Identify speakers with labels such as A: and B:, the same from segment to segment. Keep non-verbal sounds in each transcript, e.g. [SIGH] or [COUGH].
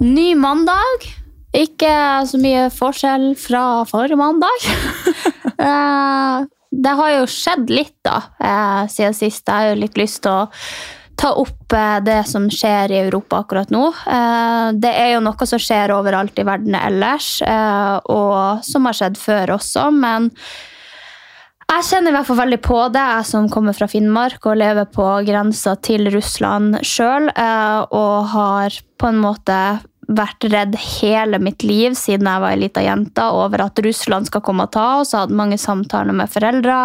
A: ny mandag. Ikke så mye forskjell fra forrige mandag. [LAUGHS] Eh, det har jo skjedd litt da, eh, siden sist. Jeg har jo litt lyst til å ta opp eh, det som skjer i Europa akkurat nå. Det er jo noe som skjer overalt i verden ellers, og som har skjedd før også, men jeg kjenner i hvert fall veldig på det, jeg som kommer fra Finnmark og lever på grensa til Russland sjøl, og har på en måte vært redd hele mitt liv siden jeg var ei lita jente over at Russland skal komme og ta oss. Jeg hadde mange samtaler med foreldre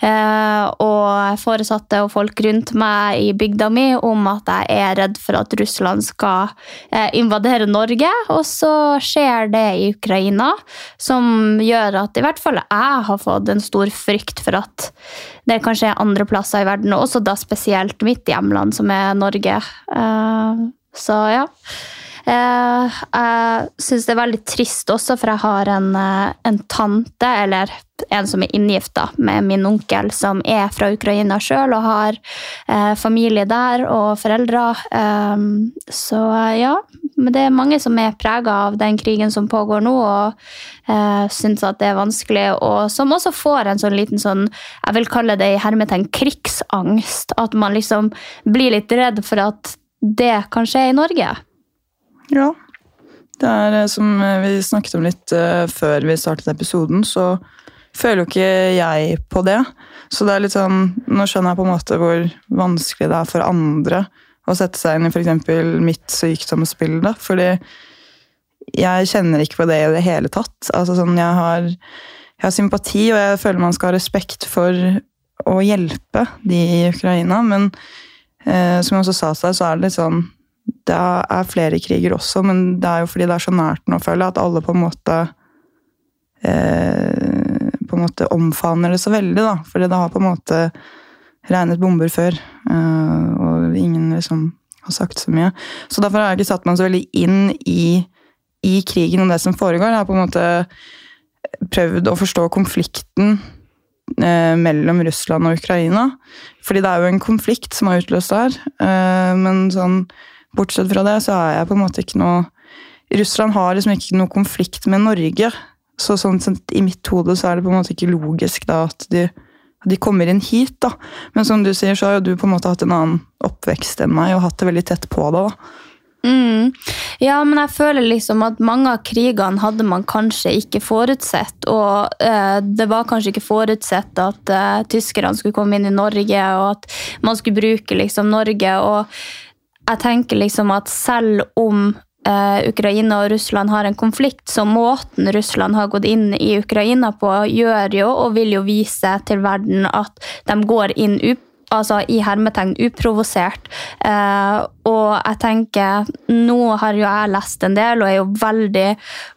A: eh, og foresatte og folk rundt meg i bygda mi om at jeg er redd for at Russland skal eh, invadere Norge. Og så skjer det i Ukraina, som gjør at i hvert fall jeg har fått en stor frykt for at det kanskje er andre plasser i verden, og også da spesielt mitt hjemland, som er Norge. Eh, så ja. Eh, jeg syns det er veldig trist også, for jeg har en, eh, en tante, eller en som er inngifta med min onkel, som er fra Ukraina sjøl og har eh, familie der og foreldre. Så ja, men det er mange som er prega av den krigen som pågår nå, og eh, syns at det er vanskelig, og som også får en sånn liten sånn, jeg vil kalle det i hermetegn krigsangst. At man liksom blir litt redd for at det kan skje i Norge.
B: Ja. Det er eh, som eh, vi snakket om litt eh, før vi startet episoden, så føler jo ikke jeg på det. Så det er litt sånn Nå skjønner jeg på en måte hvor vanskelig det er for andre å sette seg inn i f.eks. mitt sykdomsbilde. Fordi jeg kjenner ikke på det i det hele tatt. Altså sånn, jeg har, jeg har sympati, og jeg føler man skal ha respekt for å hjelpe de i Ukraina, men eh, som jeg også sa til deg, så er det litt sånn Det er flere kriger også, men det er jo fordi det er så nært nå, føler jeg, at alle på en måte eh, På en måte omfavner det så veldig, da. Fordi det har på en måte regnet bomber før, eh, og ingen liksom har sagt så mye. Så derfor har jeg ikke satt meg så veldig inn i, i krigen og det som foregår. Jeg har på en måte prøvd å forstå konflikten eh, mellom Russland og Ukraina. Fordi det er jo en konflikt som har utløst det her. Eh, men sånn, bortsett fra det, så er jeg på en måte ikke noe Russland har liksom ikke noe konflikt med Norge. Så sånn sett, i mitt hode så er det på en måte ikke logisk da at de, de kommer inn hit. da. Men som du sier, så har jo du på en måte hatt en annen oppvekst enn meg og hatt det veldig tett på deg. da.
A: Mm. Ja, men jeg føler liksom at mange av krigene hadde man kanskje ikke forutsett. Og eh, det var kanskje ikke forutsett at eh, tyskerne skulle komme inn i Norge, og at man skulle bruke liksom Norge. Og jeg tenker liksom at selv om eh, Ukraina og Russland har en konflikt, så måten Russland har gått inn i Ukraina på, gjør jo og vil jo vise til verden at de går inn altså i hermetegn uprovosert. Eh, og jeg tenker Nå har jo jeg lest en del og er jo veldig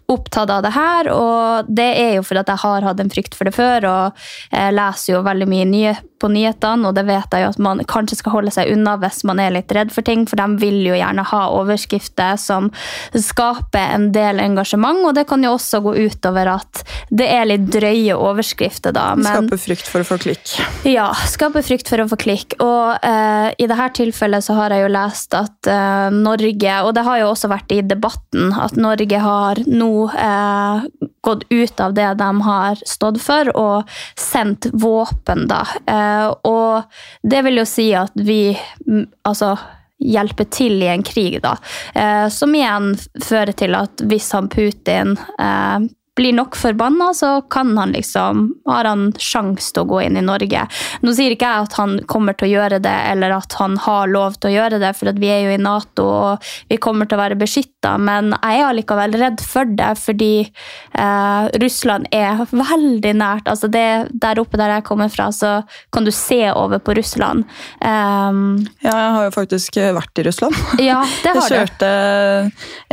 A: opptatt av det her. Og det er jo fordi at jeg har hatt en frykt for det før og jeg leser jo veldig mye nye, på nyhetene. Og det vet jeg jo at man kanskje skal holde seg unna hvis man er litt redd for ting, for de vil jo gjerne ha overskrifter som skaper en del engasjement. Og det kan jo også gå utover at det er litt drøye overskrifter, da. Men,
B: Skaper frykt for å få klikk.
A: ja, skaper frykt for å få klikk. Og eh, i dette tilfellet så har jeg jo lest at eh, Norge, og det har jo også vært i debatten, at Norge har nå eh, gått ut av det de har stått for, og sendt våpen, da. Eh, og det vil jo si at vi mm, altså hjelpe til i en krig, da. Eh, som igjen fører til at hvis han Putin eh, blir nok forbanna, så kan han liksom, har han sjanse til å gå inn i Norge. Nå sier ikke jeg at han kommer til å gjøre det, eller at han har lov til å gjøre det, for vi er jo i Nato og vi kommer til å være beskytta, men jeg er allikevel redd for det, fordi eh, Russland er veldig nært. altså det, Der oppe der jeg kommer fra, så kan du se over på Russland. Um,
B: ja, jeg har jo faktisk vært i Russland. [LAUGHS]
A: Ja, det har
B: jeg kjørte,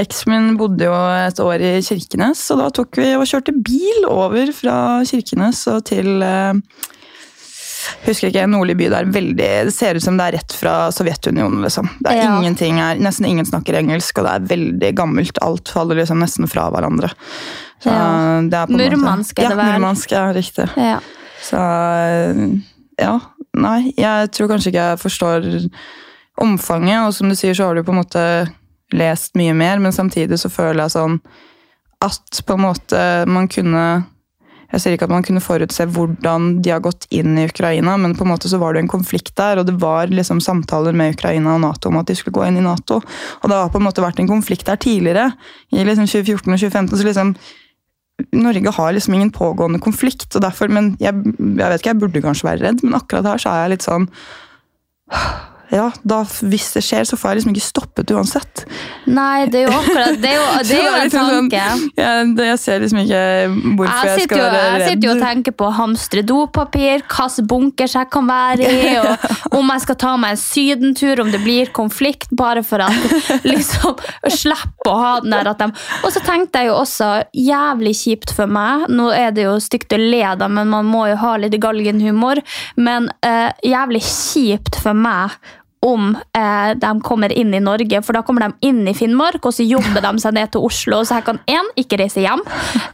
B: Eksen min bodde jo et år i Kirkenes, og da tok vi og kjørte bil over fra Kirkenes og til eh, husker ikke, en nordlig by der veldig, Det ser ut som det er rett fra Sovjetunionen. liksom. Det er
A: Ja.
B: ingenting her, Nesten ingen snakker engelsk, og det er veldig gammelt. Alt faller liksom nesten fra hverandre. Så
A: Ja.
B: det er på en måte-
A: er det
B: ja. Murmansk, ja, riktig.
A: ja.
B: Så ja, nei, jeg tror kanskje ikke jeg forstår omfanget, og som du sier så har du på en måte lest mye mer, men samtidig så føler jeg sånn at på en måte man kunne jeg sier ikke at man kunne forutse hvordan de har gått inn i Ukraina, men på en måte så var det en konflikt der, og det var liksom samtaler med Ukraina og Nato om at de skulle gå inn i Nato. Og det har på en måte vært en konflikt der tidligere, i liksom 2014 og 2015. så liksom Norge har liksom ingen pågående konflikt, og derfor, men jeg, jeg vet ikke, jeg burde kanskje være redd, men akkurat her så er jeg litt sånn ja, da, Hvis det skjer, så får jeg liksom ikke stoppet uansett.
A: Nei, det er jo akkurat Det er jo, det er jo [LAUGHS] en
B: liksom sånn-
A: tanke.
B: jeg, det- jeg ser liksom ikke hvorfor jeg,
A: Jeg
B: skal
A: sitter, jo,
B: være
A: jeg sitter jo og tenker på å hamstre dopapir, hvilke bunkers jeg kan være i, [LAUGHS] og om jeg skal ta meg en sydentur, om det blir konflikt, bare for at [LAUGHS] liksom slippe å ha den der at de Og så tenkte jeg jo også, jævlig kjipt for meg, nå er det jo stygt å le da, men man må jo ha litt galgenhumor, men uh, jævlig kjipt for meg om eh, de kommer inn i Norge, for da kommer de inn i Finnmark, og så jobber de seg ned til Oslo, så jeg kan én, ikke reise hjem,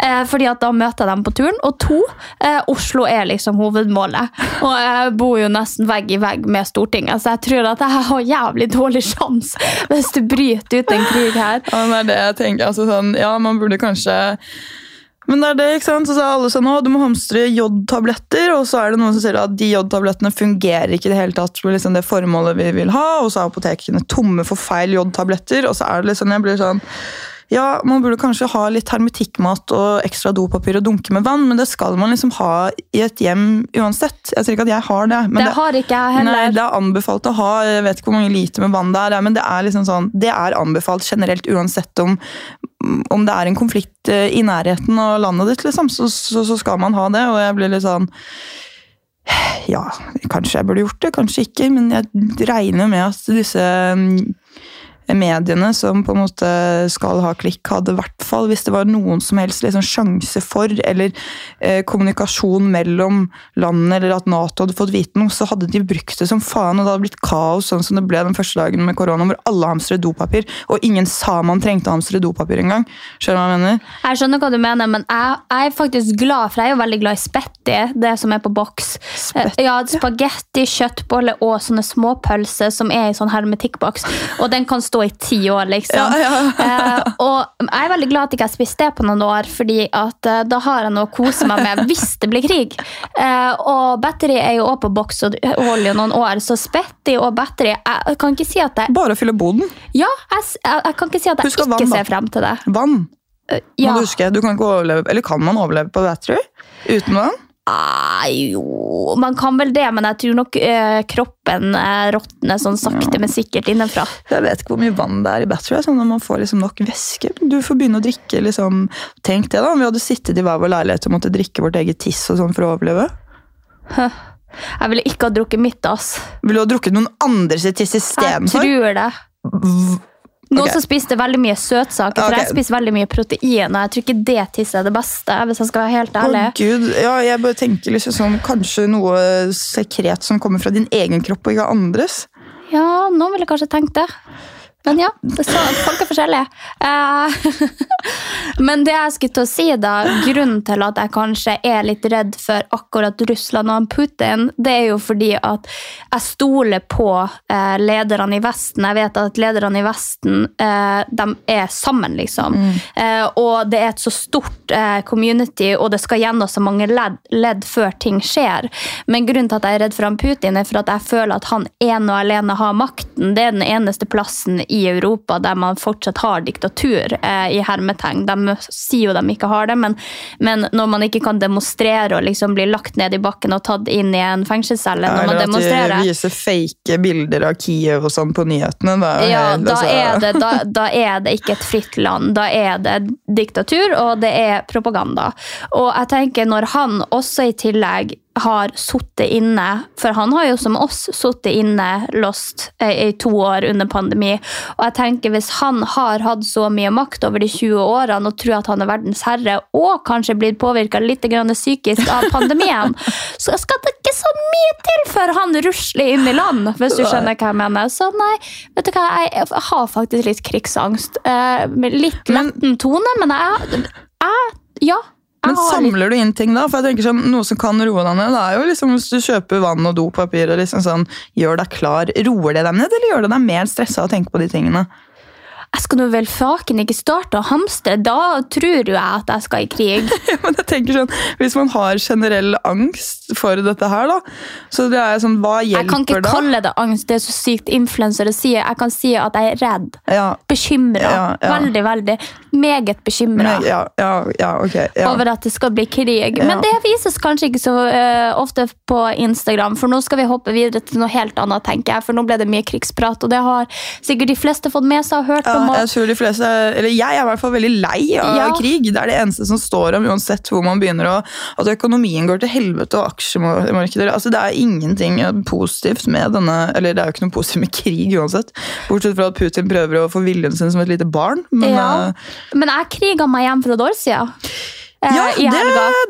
A: eh, fordi at da møter dem på turen, og to, eh, Oslo er liksom hovedmålet, og jeg bor jo nesten vegg i vegg med Stortinget, så jeg tror at jeg har jævlig dårlig sjans hvis du bryter ut en krig her.
B: Ja, det er det jeg tenker. Altså, sånn, ja, man burde kanskje Men det er det, ikke sant? Så sa alle sånn, å, du må hamstre jodtabletter, og så er det noen som sier at de jodtablettene fungerer ikke i det hele tatt med liksom det formålet vi vil ha, og så er apotekene tomme for feil jodtabletter, og så er det liksom, jeg blir sånn ja, man burde kanskje ha litt hermetikkmat og ekstra dopapir og dunke med vann, men det skal man liksom ha i et hjem uansett. Jeg sier ikke at jeg har det. Men
A: Det har ikke jeg heller.
B: Nei, det er anbefalt å ha, jeg vet ikke hvor mange liter med vann det er, men det er liksom sånn, det er anbefalt generelt uansett om, om det er en konflikt eh, i nærheten av landet ditt, liksom, så, så, så skal man ha det, og jeg blir litt sånn ja, kanskje jeg burde gjort det, kanskje ikke, men jeg regner med at disse mm, mediene som på en måte skal ha klikk, hadde i hvert fall, hvis det var noen som helst liksom, sjanse for, eller eh, kommunikasjon mellom landene, eller at Nato hadde fått vite noe, så hadde de brukt det som faen, og det hadde blitt kaos, sånn som det ble den første dagen med korona, hvor alle hamstret dopapir, og ingen sa man trengte å hamstre dopapir engang. Skjønner du hva jeg mener?
A: Jeg skjønner hva du mener, men jeg, jeg er faktisk glad, for jeg er jo veldig glad i spetti, det som er på boks.
B: Spetti?
A: Ja, Spagetti, kjøttbolle og sånne småpølser som er i sånn hermetikkboks. Og den kan stå i ti år, liksom. [LAUGHS] Eh, og jeg er veldig glad at jeg ikke har spist det på noen år, fordi at eh, da har jeg noe å kose meg med hvis det blir krig. Eh, og battery er jo også på boks og holder jo noen år, så Spetty og battery Jeg kan ikke si at jeg
B: Bare fylle boden.
A: Ja, jeg, jeg, jeg kan ikke si at jeg
B: Husk
A: ikke
B: vann,
A: ser frem til det.
B: Vann.
A: Ja.
B: Må du huske, du kan ikke overleve, eller kan man overleve på battery? Uten vann?
A: Ah, jo, man kan vel det, men jeg tror nok eh, kroppen eh, råtner sånn sakte, men sikkert innenfra.
B: Jeg vet ikke hvor mye vann det er i battery, sånn at man får liksom nok væske. Du får begynne å drikke liksom Tenk det, da. om Vi hadde sittet i hver vår leilighet og måtte drikke vårt eget tiss og sånn for å overleve.
A: Jeg ville ikke ha drukket mitt, ass.
B: Ville du ha drukket noen andre sitt tiss
A: Jeg tror det. Noen
B: okay.
A: som spiste veldig mye søtsaker, for
B: okay.
A: jeg spiser veldig mye protein, og jeg tror ikke det tisset er det beste, hvis jeg skal være helt
B: Å
A: ærlig.
B: gud, ja, jeg bare tenker liksom sånn, Kanskje noe sekret som kommer fra din egen kropp og ikke andres.
A: Ja, noen ville kanskje tenkt det. Men ja, det så, folk er forskjellige. Eh, [LAUGHS] men det jeg skulle til å si, da, grunnen til at jeg kanskje er litt redd for akkurat Russland og Putin, det er jo fordi at jeg stoler på eh, lederne i Vesten. Jeg vet at lederne i Vesten eh, de er sammen, liksom. Eh, og det er et så stort eh, community, og det skal gjennom så mange ledd, ledd før ting skjer. Men grunnen til at jeg er redd for han Putin, er for at jeg føler at han ene og alene har makten. Det er den eneste plassen i Europa der man fortsatt har diktatur, eh, i hermetegn. De sier jo de ikke har det, men, men når man ikke kan demonstrere og liksom bli lagt ned i bakken og tatt inn i en fengselscelle når man demonstrerer
B: Eller at de viser fake bilder av Kiev og sånn på nyhetene. Da,
A: ja,
B: helt,
A: da
B: altså-
A: er, det, da, da er det ikke et fritt land. Da er det diktatur, og det er propaganda. Og jeg tenker når han også i tillegg har sittet inne, for han har jo som oss sittet inne lost eh, i to år under pandemi, og jeg tenker hvis han har hatt så mye makt over de 20 årene og tror at han er verdens herre, og kanskje blitt påvirka litt grann psykisk av pandemien, [LAUGHS] så skal det ikke så mye til før han rusler inn i land, hvis du skjønner hva jeg mener. Så nei, vet du hva, jeg har faktisk litt krigsangst. Eh, med litt letten tone, men jeg, jeg Ja.
B: Men samler du inn ting da? For jeg tenker sånn, Noe som kan roe deg ned, det er jo liksom hvis du kjøper vann og dopapir og liksom sånn, gjør deg klar. Roer det deg ned, eller gjør det deg mer stressa å tenke på de tingene?
A: Jeg skal nå vel faken ikke starte å hamstre, da tror jo jeg at jeg skal i krig. [LAUGHS]
B: Ja, men jeg tenker sånn, Hvis man har generell angst for dette her, da, så det er sånn, hva hjelper da?
A: Jeg kan ikke
B: da?
A: kalle det angst, det er så sykt influensere sier. Jeg kan si at jeg er redd.
B: Ja,
A: Bekymra.
B: Ja, ja.
A: Veldig, veldig. Meget bekymra.
B: ja, ja, ja, ok. Ja.
A: over at det skal bli krig. Men det vises kanskje ikke så uh, ofte på Instagram, for nå skal vi hoppe videre til noe helt annet, tenker jeg. For nå ble det mye krigsprat, og det har sikkert de fleste fått med seg og hørt
B: Ja,
A: om.
B: jeg tror de fleste, eller jeg er i hvert fall veldig lei av
A: Ja.
B: krig. Det er det eneste som står om, uansett hvor man begynner. Og, At økonomien går til helvete og aksjemarkeder. Altså, det er ingenting positivt med denne Eller det er jo ikke noe positivt med krig uansett. Bortsett fra at Putin prøver å få viljen sin som et lite barn. Men
A: ja.
B: eh,
A: Men jeg kriga meg hjem fra Dorsia eh,
B: ja,
A: i
B: det,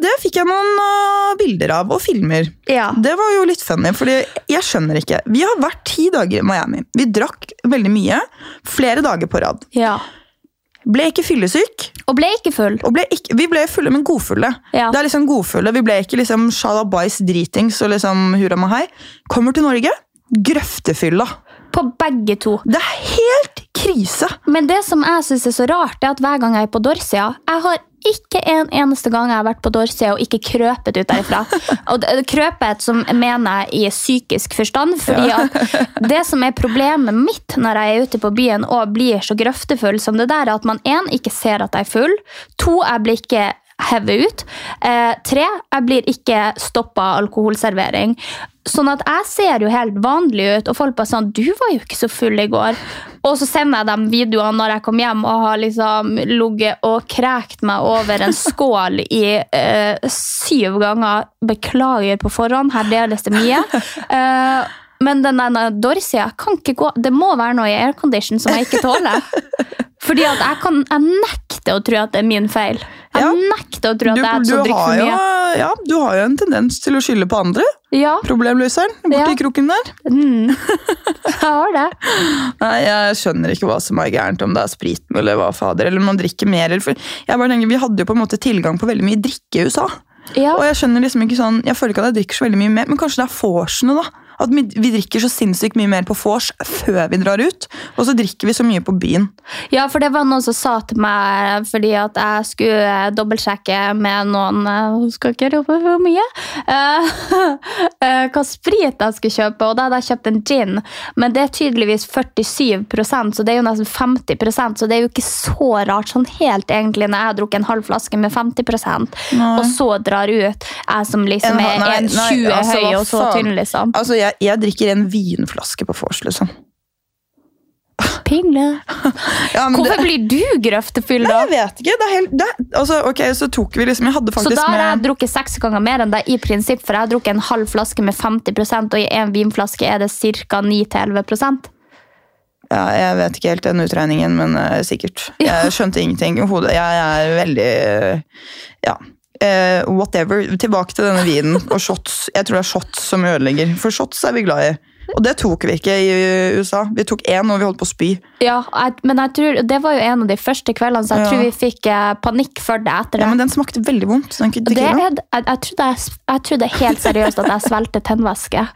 B: det fikk jeg noen eh, bilder av, og filmer.
A: Ja.
B: Det var jo litt funny, for jeg skjønner ikke. Vi har vært ti dager i Miami. Vi drakk veldig mye. Flere dager på rad.
A: ja.
B: Ble ikke fyllesyk.
A: Og ble ikke full.
B: Ble ikke, vi ble fulle, men godfulle.
A: Ja.
B: Det er liksom godfulle. Vi ble ikke liksom shalabais dritings og liksom hurra mahai. Kommer til Norge, grøftefylla.
A: På begge to.
B: Det er helt krise!
A: Men det som jeg synes er så rart, er at hver gang jeg er på Dorsia Jeg har ikke en eneste gang jeg har vært på Dorsia og ikke krøpet ut derifra. Og krøpet som mener jeg i psykisk forstand. fordi at det som er problemet mitt når jeg er ute på byen og blir så grøftefull som det der, er at man en, ikke ser at jeg er full. To, jeg blir ikke hevet ut. Eh, tre, jeg blir ikke stoppa alkoholservering. Sånn at jeg ser jo helt vanlig ut, og folk bare sånn 'Du var jo ikke så full i går'. Og så sender jeg dem videoene når jeg kom hjem og har liksom ligget og krekt meg over en skål i uh, syv ganger. Beklager på forhånd, her deles det mye. Uh, men den der Dorsia kan ikke gå Det må være noe i aircondition som jeg ikke tåler. Fordi at jeg, kan, jeg nekter å tro at det er min feil. Jeg
B: Ja.
A: nekter å tro at
B: Du,
A: som drikker
B: for
A: for
B: jo,
A: mye.
B: ja, du har jo en tendens til å skylde på andre.
A: Ja,
B: Problemløseren borti
A: Ja.
B: kroken der.
A: mm. [LAUGHS] jeg har det.
B: Nei, Jeg skjønner ikke hva som er gærent, om det er spriten eller hva fader. Eller om man drikker mer. Eller for jeg bare tenker, Vi hadde jo på en måte tilgang på veldig mye drikke i USA.
A: Ja.
B: Og jeg skjønner liksom ikke sånn, jeg føler ikke at jeg drikker så veldig mye mer, men kanskje det er vorsene, da. At vi, drikker så sinnssykt mye mer på vors før vi drar ut, og så drikker vi så mye på byen.
A: Ja, for det var noen som sa til meg fordi at jeg skulle eh, dobbeltsjekke med noen Hun Skal ikke rope for mye. eh, [LAUGHS] eh, hva sprit jeg skulle kjøpe, og da hadde jeg kjøpt en gin. Men det er tydeligvis 47% så det er jo nesten 50% så det er jo ikke så rart sånn helt egentlig når jeg har drukket en halv flaske med 50 nei. og så drar ut, jeg som liksom
B: En-
A: er
B: nei,
A: 1,20
B: altså,
A: høy og så tynn, liksom.
B: Altså, jeg, jeg drikker en vinflaske på vors, liksom.
A: Pingle. [LAUGHS]
B: Ja,
A: Hvorfor
B: det,
A: blir du grøftefyll,
B: Nei, jeg vet ikke. Det er helt, det, altså, ok, så tok vi liksom Jeg hadde
A: Så da har jeg drukket seks ganger mer enn deg i prinsipp, for jeg har drukket en halv flaske med 50% og i en vinflaske er det ca. 9-11%
B: ja, Jeg vet ikke helt den utregningen, men uh, sikkert. [LAUGHS] Jeg skjønte ingenting. Hodet, jeg er veldig uh, Ja. Eh, whatever. Tilbake til denne vinen og shots. Jeg tror det er shots som ødelegger, for shots er vi glad i. Og det tok vi ikke i USA. Vi tok én og vi holdt på å spy.
A: Ja, jeg, men jeg tror, det var jo en av de første kveldene, så jeg
B: Ja.
A: tror vi fikk eh, panikk for det etter det.
B: Ja, men den smakte veldig vondt. Den
A: det er, jeg, jeg, trodde jeg, jeg trodde helt seriøst at jeg svelget tennvæske.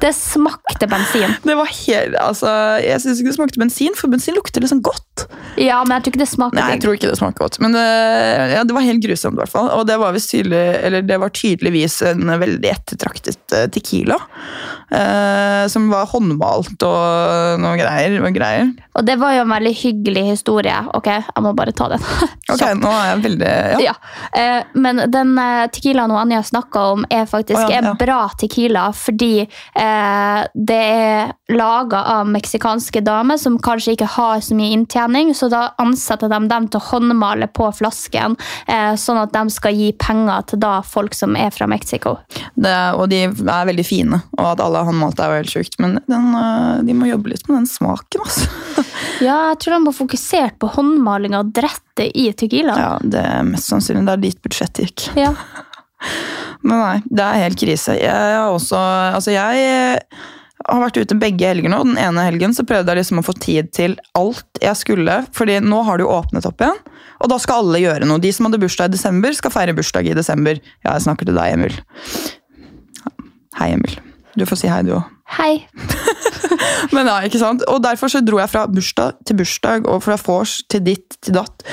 A: Det smakte bensin.
B: Det var helt, altså, Jeg syns ikke det smakte bensin, for bensin lukter liksom godt.
A: Ja, men jeg tror ikke det smaker
B: Nei, jeg tror ikke det smaker godt. Men det, ja, det var helt grusomt, i hvert fall. Og det var, tydelig, eller det var tydeligvis en veldig ettertraktet eh, tequila. Eh, som var håndmalt og noe greier. Og greier.
A: Og det var jo en veldig hyggelig historie. Ok, jeg må bare ta den. [LAUGHS]
B: Ok, nå er jeg veldig Ja.
A: Ja. Eh, men den eh, tequilaen og Anja snakka om, er faktisk
B: oh, ja, ja.
A: en bra tequila fordi eh, det er laga av meksikanske damer som kanskje ikke har så mye inntjening, så da ansetter de dem til å håndmale på flasken, eh, sånn at de skal gi penger til da folk som er fra Mexico.
B: Det, og de er veldig fine, og at alle har håndmalt er jo helt sjukt. Men den, eh, de må jobbe litt med den smaken, altså. [LAUGHS]
A: Ja, jeg tror de har fokusert på håndmaling av drettet i Tequila.
B: Ja, det er mest sannsynlig det er dit budsjettet gikk.
A: Ja. [LAUGHS]
B: Men nei, det er helt krise. Jeg har også Altså, jeg eh, har vært ute begge helger nå. Den ene helgen så prøvde jeg liksom å få tid til alt jeg skulle. fordi nå har det jo åpnet opp igjen, og da skal alle gjøre noe. De som hadde bursdag i desember, skal feire bursdag i desember. Ja, jeg snakker til deg, Emil. Hei, Emil. Du får si hei, du òg.
A: Hei. [LAUGHS]
B: Men ja, ikke sant? Og derfor så dro jeg fra bursdag til bursdag, og fra vors til ditt til datt.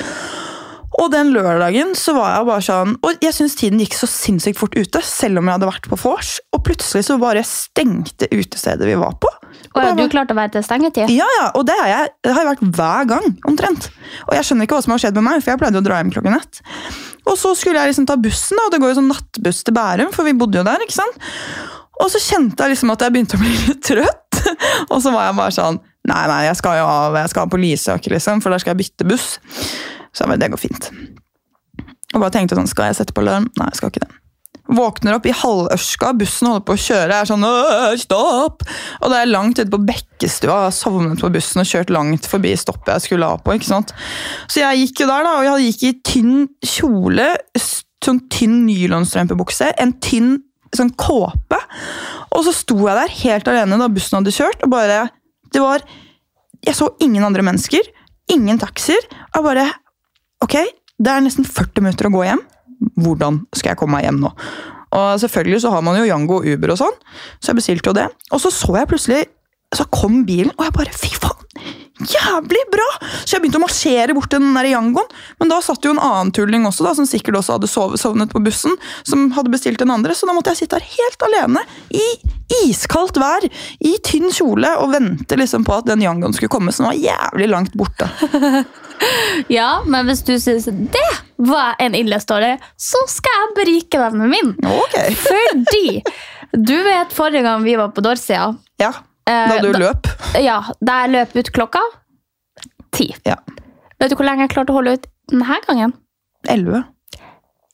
B: Og den lørdagen så var jeg bare sånn Og jeg syns tiden gikk så sinnssykt fort ute, selv om jeg hadde vært på vors. Og plutselig så bare stengte utestedet vi var på.
A: Og er du klart å være til stengetid?
B: Ja, ja, og det, jeg, det har jeg vært hver gang, omtrent. Og jeg skjønner ikke hva som har skjedd med meg, for jeg pleide å dra hjem klokken ett. Og så skulle jeg liksom ta bussen, og det går jo sånn nattbuss til Bærum, for vi bodde jo der, ikke sant? Og så kjente jeg liksom at jeg begynte å bli [LAUGHS] litt trøtt. Og så var jeg bare sånn Nei, nei, jeg skal jo av, jeg skal på Lysaker, liksom, for der skal jeg bytte buss. Så jeg bare, det går fint. Og bare tenkte sånn, skal jeg sette på alarm? Nei, jeg skal ikke det. Våkner opp i halvørska, bussen holder på å kjøre, jeg er sånn stopp! Og da er jeg langt ute på Bekkestua, jeg har sovnet på bussen og kjørt langt forbi stoppet jeg skulle av på. ikke sant? Så jeg gikk jo der, da, og jeg gikk i tynn kjole, sånn tynn nylonstrømpebukse, en tynn sånn kåpe. Og så sto jeg der helt alene da bussen hadde kjørt, og bare Det var Jeg så ingen andre mennesker, ingen taxier. Jeg bare Ok, det er nesten 40 minutter å gå hjem. Hvordan skal jeg komme meg hjem nå? Og selvfølgelig så har man jo Yango og Uber og sånn, så jeg bestilte jo det. Og så så jeg plutselig Så kom bilen, og jeg bare Fy faen! Jævlig bra! Så jeg begynte å marsjere bort til den der Yangoen. Men da satt jo en annen tulling også, da, som sikkert også hadde sovnet på bussen, som hadde bestilt den andre, så da måtte jeg sitte her helt alene i iskaldt vær, i tynn kjole, og vente liksom på at den Yangoen skulle komme, som var jævlig langt borte. [LAUGHS]
A: Ja, men hvis du syns det var en ille story, så skal jeg berike deg med min.
B: Ok.
A: Fordi du vet forrige gang vi var på Dorsia
B: Ja, da du
A: da-
B: løp.
A: Ja, da jeg løp ut klokka ti.
B: Ja.
A: Vet du hvor lenge jeg klarte å holde ut denne gangen?
B: 11.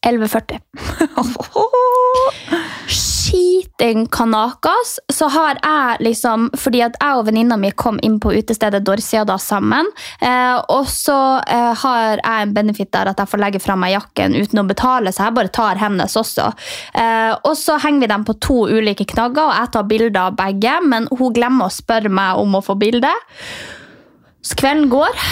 A: 11.40. [LAUGHS] [LAUGHS] Skiten kanakas, så har jeg liksom Fordi at jeg og venninna mi kom inn på utestedet Dorsia da sammen. Eh, og så eh, har jeg en benefit der at jeg får legge fra meg jakken uten å betale, så jeg bare tar hennes også. Eh, og så henger vi dem på to ulike knagger, og jeg tar bilder av begge, men hun glemmer å spørre meg om å få bilde. Så kvelden går.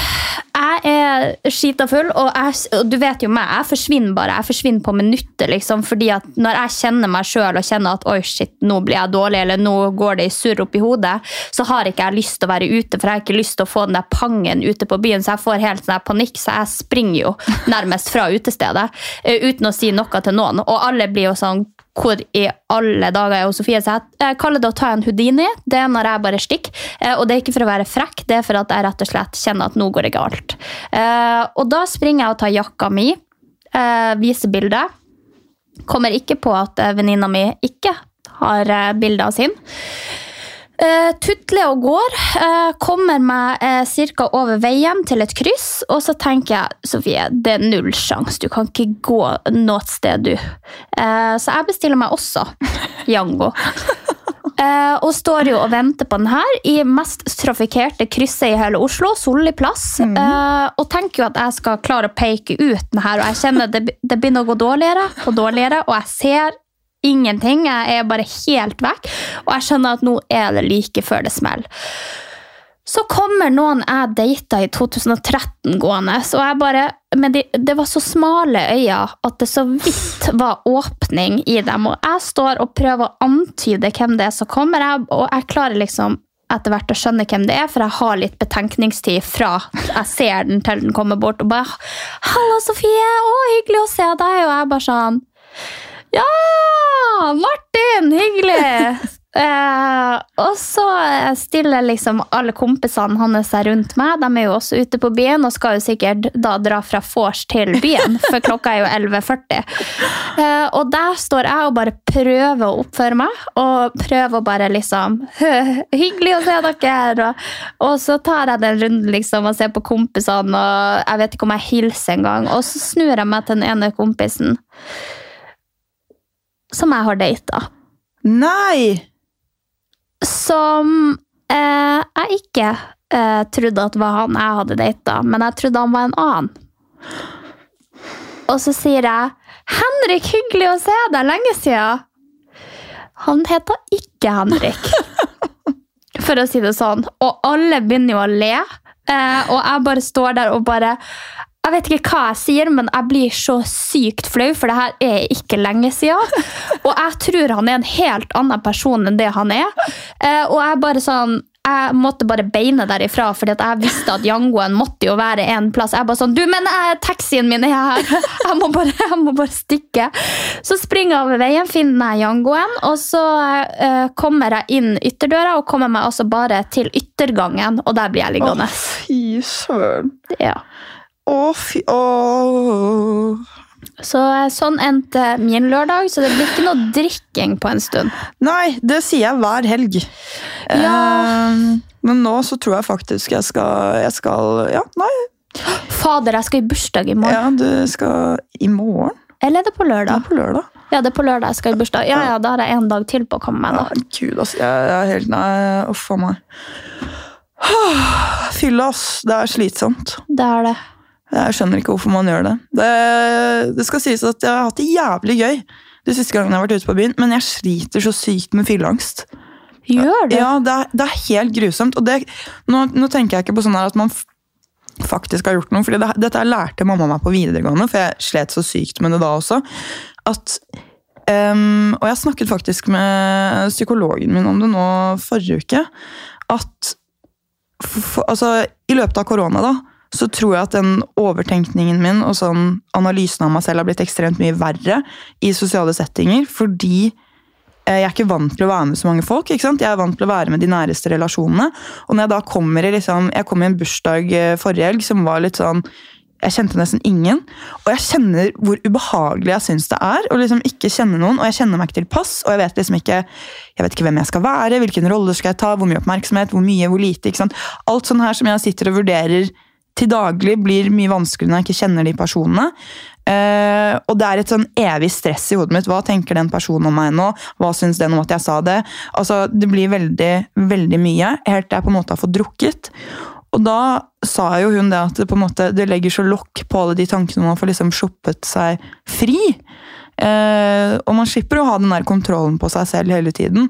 A: Jeg er skita full, og, og du vet jo meg, jeg forsvinner bare. Jeg forsvinner på minuttet, liksom, fordi at når jeg kjenner meg sjøl og kjenner at oi, shit, nå blir jeg dårlig, eller nå går det i surr opp i hodet, så har ikke jeg lyst til å være ute, for jeg har ikke lyst til å få den der pangen ute på byen, så jeg får helt sånn panikk, så jeg springer jo nærmest fra utestedet eh, uten å si noe til noen. Og alle blir jo sånn hvor i alle dager er Sofie? Så jeg, kaller det å ta en Houdini. Det er når jeg bare stikker. Eh, og det er ikke for å være frekk, det er for at jeg rett og slett kjenner at nå går det galt. Eh, og da springer jeg og tar jakka mi, eh, viser bildet. Kommer ikke på at venninna mi ikke har bilde sin. Uh, tutler og går. Uh, kommer meg uh, ca. over veien til et kryss, og så tenker jeg Sofie, det er null sjanse. Du kan ikke gå noe sted, du. Uh, så jeg bestiller meg også Yango. [LAUGHS] Eh, og står jo og venter på den her i mest trafikkerte krysset i hele Oslo, Solli plass. Eh, og tenker jo at jeg skal klare å peke ut den her, og jeg kjenner det, det begynner å gå dårligere og dårligere, og jeg ser ingenting. Jeg er bare helt vekk. Og jeg skjønner at nå er det like før det smeller. Så kommer noen jeg data i 2013 gående, og jeg bare Men de, det var så smale øyne at det så vidt var åpning i dem. Og jeg står og prøver å antyde hvem det er som kommer, jeg, og jeg klarer liksom etter hvert å skjønne hvem det er, for jeg har litt betenkningstid fra jeg ser den til den kommer bort. Og bare 'Halla, Sofie! Å, hyggelig å se deg!' Og jeg bare sånn Ja! Martin! Hyggelig! [LAUGHS] Eh, og så stiller liksom alle kompisene hans seg rundt meg. De er jo også ute på byen og skal jo sikkert da dra fra vors til byen, for klokka er jo 11.40. Eh, og der står jeg og bare prøver å oppføre meg, og prøver å bare liksom [LAUGHS] Hyggelig å se dere! Og, og så tar jeg den runden liksom og ser på kompisene, og jeg vet ikke om jeg hilser engang. Og så snur jeg meg til den ene kompisen som jeg har data
B: Nei!
A: som eh, jeg ikke eh, trodde at var han jeg hadde data, men jeg trodde han var en annen. Og så sier jeg 'Henrik, hyggelig å se deg! Lenge siden!' Han heter ikke Henrik, [LAUGHS] for å si det sånn. Og alle begynner jo å le, eh, og jeg bare står der og bare jeg vet ikke hva jeg sier, men jeg blir så sykt flau, for det her er ikke lenge siden. Og jeg tror han er en helt annen person enn det han er. Eh, og jeg bare sånn jeg måtte bare beine derifra, fordi jeg visste at Yangoen måtte jo være en plass. Jeg bare sånn, du, men jeg, taxien min er her! Jeg må, bare, [LAUGHS] jeg må bare stikke. Så springer jeg over veien, finner jeg Yangoen, og så uh, kommer jeg inn ytterdøra og kommer meg altså bare til yttergangen, og der blir jeg liggende.
B: Å, fy søren.
A: Ja.
B: Å, fy Åh.
A: Så eh, sånn endte min lørdag, så det blir ikke noe drikking på en stund.
B: Nei, det sier jeg hver helg.
A: Ja.
B: Eh, men nå så tror jeg faktisk jeg skal, jeg skal Ja, nei.
A: Fader, jeg skal i bursdag i morgen.
B: Ja, du skal I morgen?
A: Eller er det på lørdag?
B: på lørdag.
A: Ja, det er på lørdag jeg skal i bursdag. Ja, ja, Da har jeg en dag til på å komme meg.
B: Ja. Gud, ass. Jeg, jeg er helt Nei, uff a meg. [SIGHS] Fylle, ass. Det er slitsomt.
A: Det er det.
B: Jeg skjønner ikke hvorfor man gjør det. det. Det skal sies at jeg har hatt det jævlig gøy de siste gangene jeg har vært ute på byen, men jeg sliter så sykt med fylleangst.
A: Gjør det?
B: Ja, det er, det er helt grusomt. Og det, nå, nå tenker jeg ikke på sånn at man faktisk har gjort noe, for det, dette lærte mamma meg på videregående, for jeg slet så sykt med det da også. At, um, og jeg snakket faktisk med psykologen min om det nå forrige uke. At for, altså, i løpet av korona da, så tror jeg at den overtenkningen min og sånn analysen av meg selv har blitt ekstremt mye verre i sosiale settinger, fordi eh, jeg er ikke vant til å være med så mange folk. ikke sant? Jeg er vant til å være med de næreste relasjonene. Og når jeg da kommer i liksom, jeg kom i en bursdag eh, forrige helg som var litt sånn Jeg kjente nesten ingen. Og jeg kjenner hvor ubehagelig jeg syns det er å liksom ikke kjenne noen. Og jeg kjenner meg ikke tilpass, og jeg vet liksom ikke jeg vet ikke hvem jeg skal være, hvilken rolle skal jeg ta, hvor mye oppmerksomhet, hvor mye, hvor lite. ikke sant? Alt sånn her som jeg sitter og vurderer til daglig, blir mye vanskeligere når jeg ikke kjenner de personene. Uh, og det er et sånn evig stress i hodet mitt. Hva tenker den personen om meg nå? Hva syns den om at jeg sa det? Altså, Det blir veldig, veldig mye, helt til jeg på en måte har fått drukket. Og da sa jo hun det at det på en måte, det legger så lokk på alle de tankene man får liksom shoppet seg fri. Uh, og man slipper å ha den der kontrollen på seg selv hele tiden.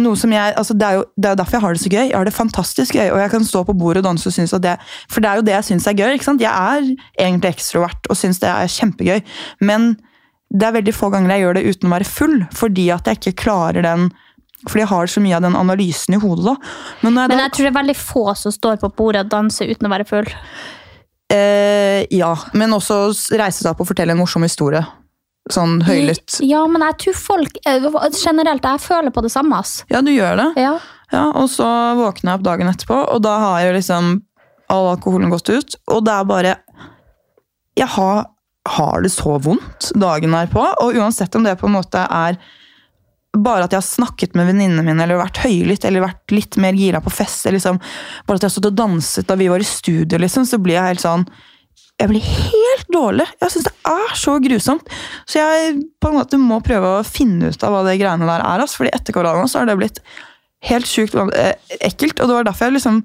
B: Noe som jeg, altså det, er jo, det er jo derfor jeg har det så gøy. Jeg har det fantastisk gøy, og jeg kan stå på bordet og danse og synes at det For det er jo det jeg syns er gøy. ikke sant? Jeg er egentlig ekstrovert og syns det er kjempegøy. Men det er veldig få ganger jeg gjør det uten å være full, fordi at jeg ikke klarer den fordi jeg har så mye av den analysen i hodet. da. Men jeg
A: Men
B: da
A: jeg tror det er veldig få som står på bordet og danser uten å være full.
B: Eh, ja, men også reise seg opp og fortelle en morsom historie. Sånn høylytt.
A: Ja, men jeg tror folk eh, generelt Jeg føler på det samme. ass.
B: Ja, du gjør det.
A: Ja.
B: Ja, Og så våkner jeg opp dagen etterpå, og da har jo liksom all alkoholen gått ut. Og det er bare Jeg har, har det så vondt dagen derpå, og uansett om det på en måte er bare at jeg har snakket med venninnene mine, eller vært høylytt, eller vært litt mer gira på fest, liksom, bare at jeg har stått og danset da vi var i studio, liksom, så blir jeg helt sånn jeg blir helt dårlig. Jeg syns det er så grusomt. Så jeg på en måte må prøve å finne ut av hva det greiene der er. Altså, fordi etter korona så har det blitt helt sjukt eh, ekkelt. Og det var derfor jeg liksom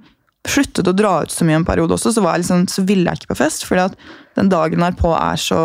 B: sluttet å dra ut så mye en periode også. Så, var jeg liksom, så ville jeg ikke på fest, fordi at den dagen derpå er så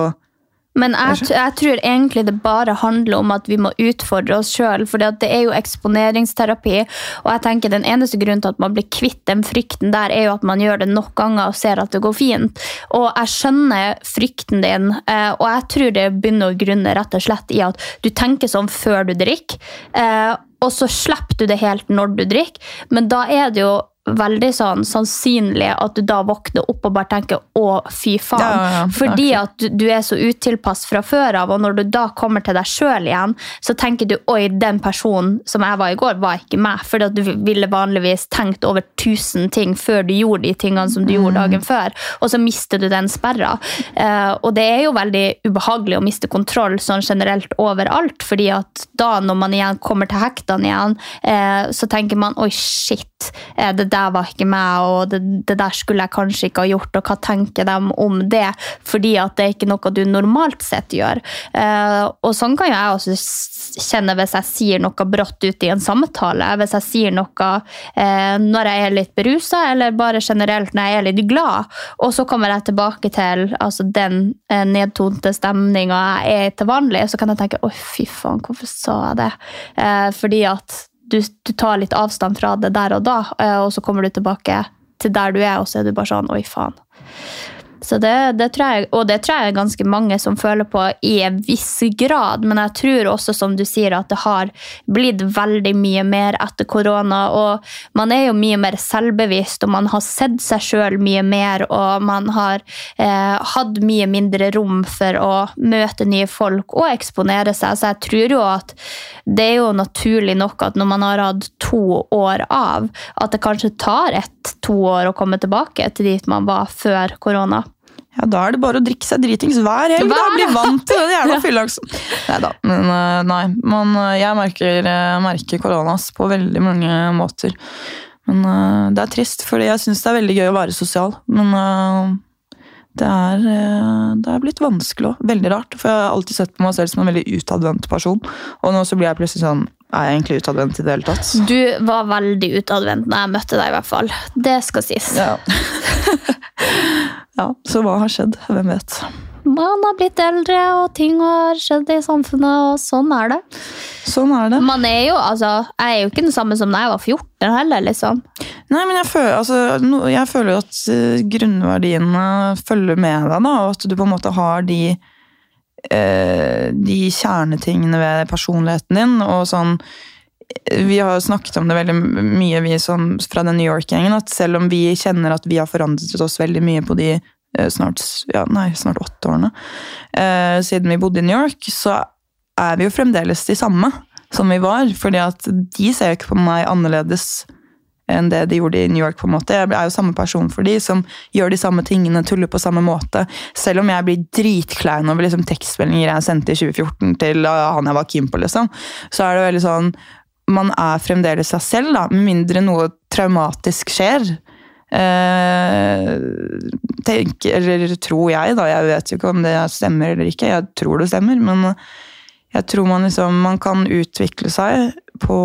A: Men jeg, jeg tror egentlig det bare handler om at vi må utfordre oss sjøl. For det er jo eksponeringsterapi. Og jeg tenker den eneste grunnen til at man blir kvitt den frykten der, er jo at man gjør det nok ganger og ser at det går fint. Og jeg skjønner frykten din, eh, og jeg tror det begynner å grunne rett og slett i at du tenker sånn før du drikker. eh, Og så slipper du det helt når du drikker, men da er det jo veldig sånn sannsynlig at du da våkner opp og bare tenker 'å, fy faen'.
B: Ja, ja, ja.
A: Fordi at du, er så utilpass fra før av, og når du da kommer til deg sjøl igjen, så tenker du 'oi, den personen som jeg var i går, var ikke meg'. Fordi at du ville vanligvis tenkt over tusen ting før du gjorde de tingene som du gjorde dagen før, og så mister du den sperra. Uh, og det er jo veldig ubehagelig å miste kontroll sånn generelt overalt, fordi at da når man igjen kommer til hektene igjen, uh, så tenker man 'oi, shit', Uh, det der var ikke meg, og det, det der skulle jeg kanskje ikke ha gjort, og hva tenker de om det? Fordi at det er ikke noe du normalt sett gjør. Eh, og sånn kan jo jeg også kjenne hvis jeg sier noe brått ut i en samtale, hvis jeg sier noe eh, når jeg er litt berusa, eller bare generelt når jeg er litt glad, og så kommer jeg tilbake til altså, den eh, nedtonte stemninga jeg er til vanlig, så kan jeg tenke 'Å, fy faen, hvorfor sa jeg det? Eh, fordi at du, du tar litt avstand fra det der og da, eh, og så kommer du tilbake til der du er, og så er du bare sånn oi, faen. Så det, det tror jeg, og det tror jeg er ganske mange som føler på i en viss grad, men jeg tror også, som du sier, at det har blitt veldig mye mer etter korona, og man er jo mye mer selvbevisst, og man har sett seg sjøl mye mer, og man har eh, hatt mye mindre rom for å møte nye folk og eksponere seg. Så jeg tror jo at det er jo naturlig nok at når man har hatt to år av, at det kanskje tar ett-to år å komme tilbake til dit man var før korona.
B: Ja, Da er det bare å drikke seg dritings hver helg. da,
A: Hver-
B: Bli vant til den [LAUGHS] jævla fyllaksen. Nei da. Men eh, nei. Man, eh, jeg merker, eh, merker koronas på veldig mange måter. Men uh, det er trist, fordi jeg syns det er veldig gøy å være sosial. Men uh, det er, uh, det er blitt vanskelig òg. Veldig rart. For jeg har alltid sett på meg selv som en veldig utadvendt person. Og nå så blir jeg plutselig sånn Er jeg egentlig utadvendt i det hele tatt?
A: Du var veldig utadvendt når jeg møtte deg, i hvert fall. Det skal sies.
B: Ja. [LAUGHS] ja. Så hva har skjedd? Hvem vet?
A: Man har blitt eldre, og ting har skjedd i samfunnet, og sånn er det.
B: Sånn er det.
A: Man er jo, altså, Jeg er jo ikke den samme som da jeg var 14 heller, liksom.
B: Nei, men jeg føler, altså, no, jeg føler at eh, grunnverdiene følger med deg, da, og at du på en måte har de eh, de kjernetingene ved personligheten din, og sånn vi har snakket om det veldig mye vi som, fra den New York-gjengen, at selv om vi kjenner at vi har forandret oss veldig mye på de eh, snart, ja, nei, snart åtte årene eh, siden vi bodde i New York, så er vi jo fremdeles de samme som vi var. fordi at de ser jo ikke på meg annerledes enn det de gjorde i New York. på en måte. Jeg er jo samme person for de, som gjør de samme tingene, tuller på samme måte. Selv om jeg blir dritklein over liksom, tekstmeldinger jeg sendte i 2014 til uh, han jeg var keen på, liksom, så er det veldig sånn Man er fremdeles seg selv, da, med mindre noe traumatisk skjer. Eh, tenk, eller tror jeg, da. Jeg vet jo ikke om det stemmer eller ikke. Jeg tror det stemmer, men jeg tror man liksom Man kan utvikle seg på,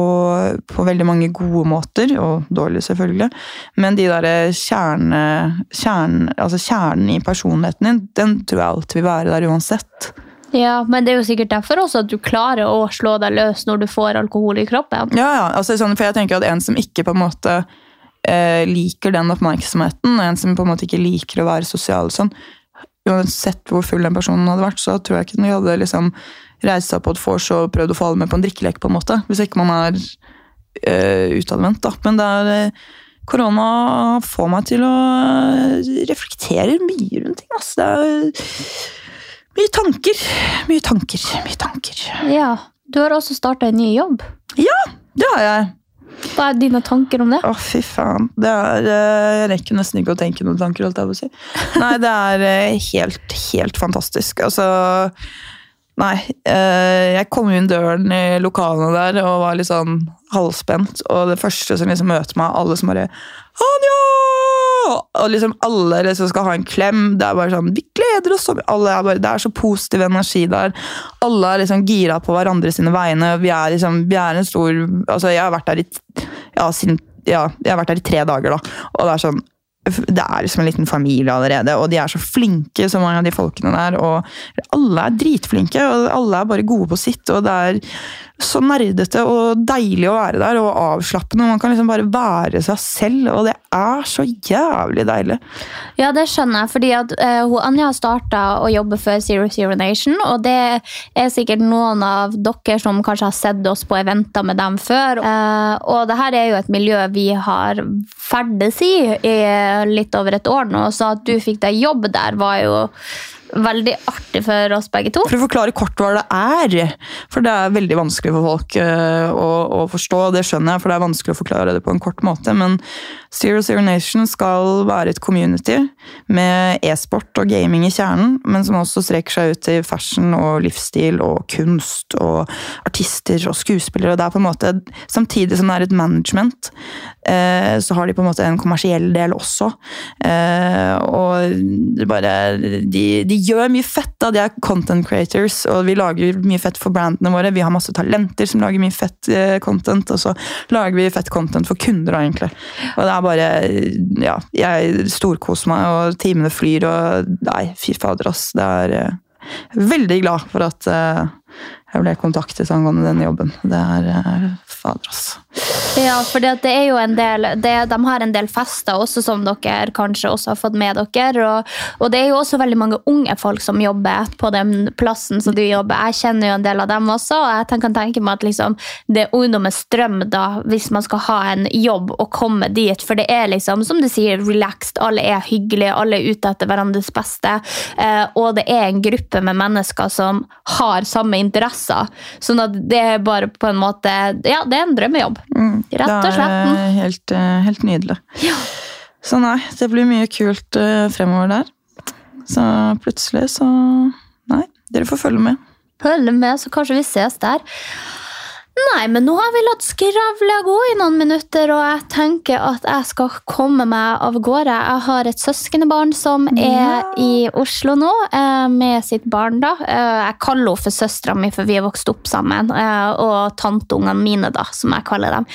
B: på veldig mange gode måter, og dårlige selvfølgelig, men de der kjerne, kjerne, altså kjernen i personligheten din, den tror jeg alltid vil være der uansett.
A: Ja, Men det er jo sikkert derfor også at du klarer å slå deg løs når du får alkohol i kroppen.
B: Ja, ja, altså sånn, for jeg tenker at en som ikke på en måte liker den oppmerksomheten, og en som på en måte ikke liker å være sosial og sånn, uansett hvor full den personen hadde vært, så tror jeg ikke den hadde liksom reist seg på et vors og prøvd å få alle med på en drikkelek, på en måte. Hvis ikke man er eh, utadvendt, da. Men det er eh, Korona får meg til å eh, reflektere mye rundt ting, Altså. Det er mye tanker. Mye tanker, mye tanker.
A: Ja, Du har også starta en ny jobb.
B: Ja, Det har jeg.
A: Hva er dine tanker om det?
B: Å, fy faen. Det er, eh, jeg rekker nesten ikke å tenke noen tanker, holdt jeg på å si. [LAUGHS] Nei, det er eh, helt, helt fantastisk. Altså Nei. eh, Jeg kom inn døren i lokalene der og var litt sånn halvspent. Og det første som liksom møter meg, alle som bare Anja! Og liksom alle liksom skal ha en klem. Det er bare sånn, Vi gleder oss! Er bare, det er så positiv energi der. Alle er liksom gira på hverandre sine vegne. Vi er liksom, vi er en stor altså Jeg har vært der i ja, sin, ja, jeg har vært der i tre dager, da. Og det er sånn det er liksom en liten familie allerede, og de er så flinke, så mange av de folkene der. Og alle er dritflinke, og alle er bare gode på sitt. og det er så nerdete og deilig å være der, og avslappende. Man kan liksom bare være seg selv, og det er så jævlig deilig.
A: Ja, det skjønner jeg, fordi at uh, Anja har starta å jobbe for Zero Zero Nation, og det er sikkert noen av dere som kanskje har sett oss på eventer med dem før. Uh, og det her er jo et miljø vi har ferdes i i litt over et år nå, så at du fikk deg jobb der, var jo veldig artig for oss begge to.
B: For å forklare kort hva det er. For det er veldig vanskelig for folk uh, å, å, forstå. Det skjønner jeg, for det er vanskelig å forklare det på en kort måte. Men Zero Zero Nation skal være et community med e-sport og gaming i kjernen, men som også strekker seg ut til fashion og livsstil og kunst og artister og skuespillere. det er på en måte, Samtidig som det er et management, uh, så har de på en måte en kommersiell del også. Uh, og bare de, de gjør mye fett. da, De er content creators, og vi lager mye fett for brandene våre. Vi har masse talenter som lager mye fett eh, content, og så lager vi fett content for kunder, da, egentlig. Og det er bare Ja, jeg storkoser meg, og timene flyr, og Nei, fy fader, ass. Det er eh, veldig glad for at uh, jeg ble kontaktet angående denne jobben. Det er fader, altså.
A: Ja, for det er jo en del det, De har en del fester også, som dere kanskje også har fått med dere. Og, og, det er jo også veldig mange unge folk som jobber på den plassen som du jobber. Jeg kjenner jo en del av dem også, og jeg kan tenke meg at liksom, det er ungdommens drøm da, hvis man skal ha en jobb og komme dit. For det er liksom, som du sier, relaxed. Alle er hyggelige, alle er ute etter hverandres beste. Eh, og det er en gruppe med mennesker som har samme interesser. Sånn at det er bare på en måte Ja, det er en drømmejobb. Mm. Rett og slett.
B: Det er helt, eh, helt nydelig. Ja. Så nei, det blir mye kult eh, fremover der. Så plutselig så Nei, dere får følge med.
A: Følge med, så kanskje vi ses der. Nei, men nå har vi latt skravla gå i noen minutter, og jeg tenker at jeg skal komme meg av gårde. Jeg har et søskenbarn som er ja. i Oslo nå, eh, med sitt barn. da. Eh, jeg kaller henne for søstera mi, for vi er vokst opp sammen. Eh, og tanteungene mine, da, som jeg kaller dem.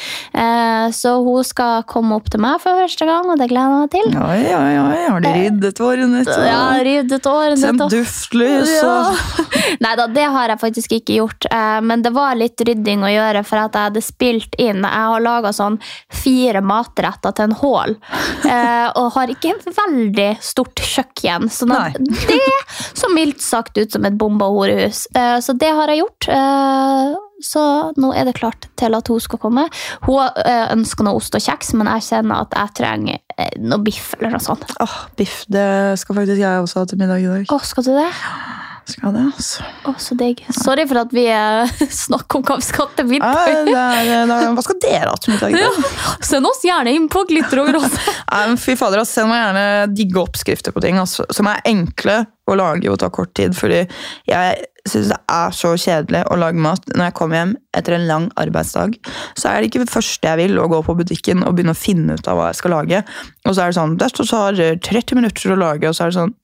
A: Så hun skal komme opp til meg for første gang, og det gleder jeg meg til.
B: Oi, oi, oi. Har de ryddet årene ditt?
A: Ja, ryddet hårene
B: Sendt duftlys og
A: ja. [LAUGHS] Nei da, det har jeg faktisk ikke gjort. Men det var litt rydding. og gjøre for at jeg hadde spilt inn Jeg har laga sånn fire matretter til en hål. [LAUGHS] Eh, og har ikke veldig stort kjøkken. Så [LAUGHS] det så mildt sagt ut som et bomba horehus. Eh, så det har jeg gjort. Eh, så nå er det klart til at hun skal komme. Hun ønsker noe ost og kjeks, men jeg kjenner at jeg trenger noe biff eller noe sånt.
B: Åh, Biff det skal faktisk jeg også ha til middag i dag.
A: Åh, skal du det? [GASPS]
B: Skal det, altså.
A: Å, så digg. Sorry for at vi [LAUGHS] eh, snakker om hva vi skal til middag.
B: hva skal dere ha til middag? Ja,
A: send oss gjerne inn på Glitter og gråte. [LAUGHS]
B: Fy fader, altså, Send meg gjerne digge oppskrifter på ting altså, som er enkle å lage og ta kort tid. Fordi jeg syns det er så kjedelig å lage mat. Når jeg kommer hjem etter en lang arbeidsdag, så er det ikke det første jeg vil å gå på butikken og begynne å finne ut av hva jeg skal lage. Og så er det sånn, det tar 30 minutter å lage, og så er det sånn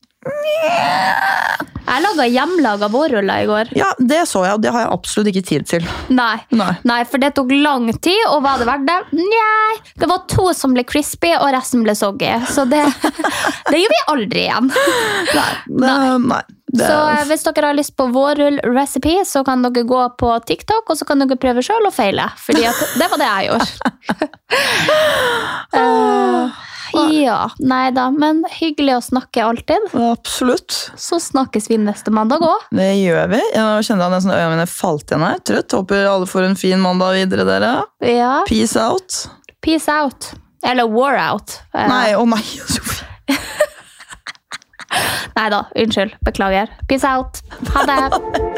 A: jeg laga hjemmelaga vårruller i går.
B: Ja, Det så jeg, og det har jeg absolutt ikke tid til.
A: Nei, Nei. Nei for det tok lang tid, og var det verdt det? Nei. Det var to som ble crispy, og resten ble soggy. Så det, [LAUGHS] det gjør vi aldri igjen.
B: Nei. Nei. Nei.
A: Det... Så hvis dere har lyst på vårrull-recipe, så kan dere gå på TikTok og så kan dere prøve sjøl og feile. Fordi det var det jeg gjorde. uh, [LAUGHS] Ja, nei da, men hyggelig å snakke alltid.
B: Absolutt.
A: Så snakkes vi neste mandag òg.
B: Det gjør vi. Jeg kjenner at nesten øynene mine falt igjen her. Trøtt. Håper alle får en fin mandag videre, dere.
A: Ja.
B: Peace out.
A: Peace out. Eller war out.
B: Nei, å oh nei. [LAUGHS]
A: nei da, unnskyld. Beklager. Peace out. Ha det. [LAUGHS]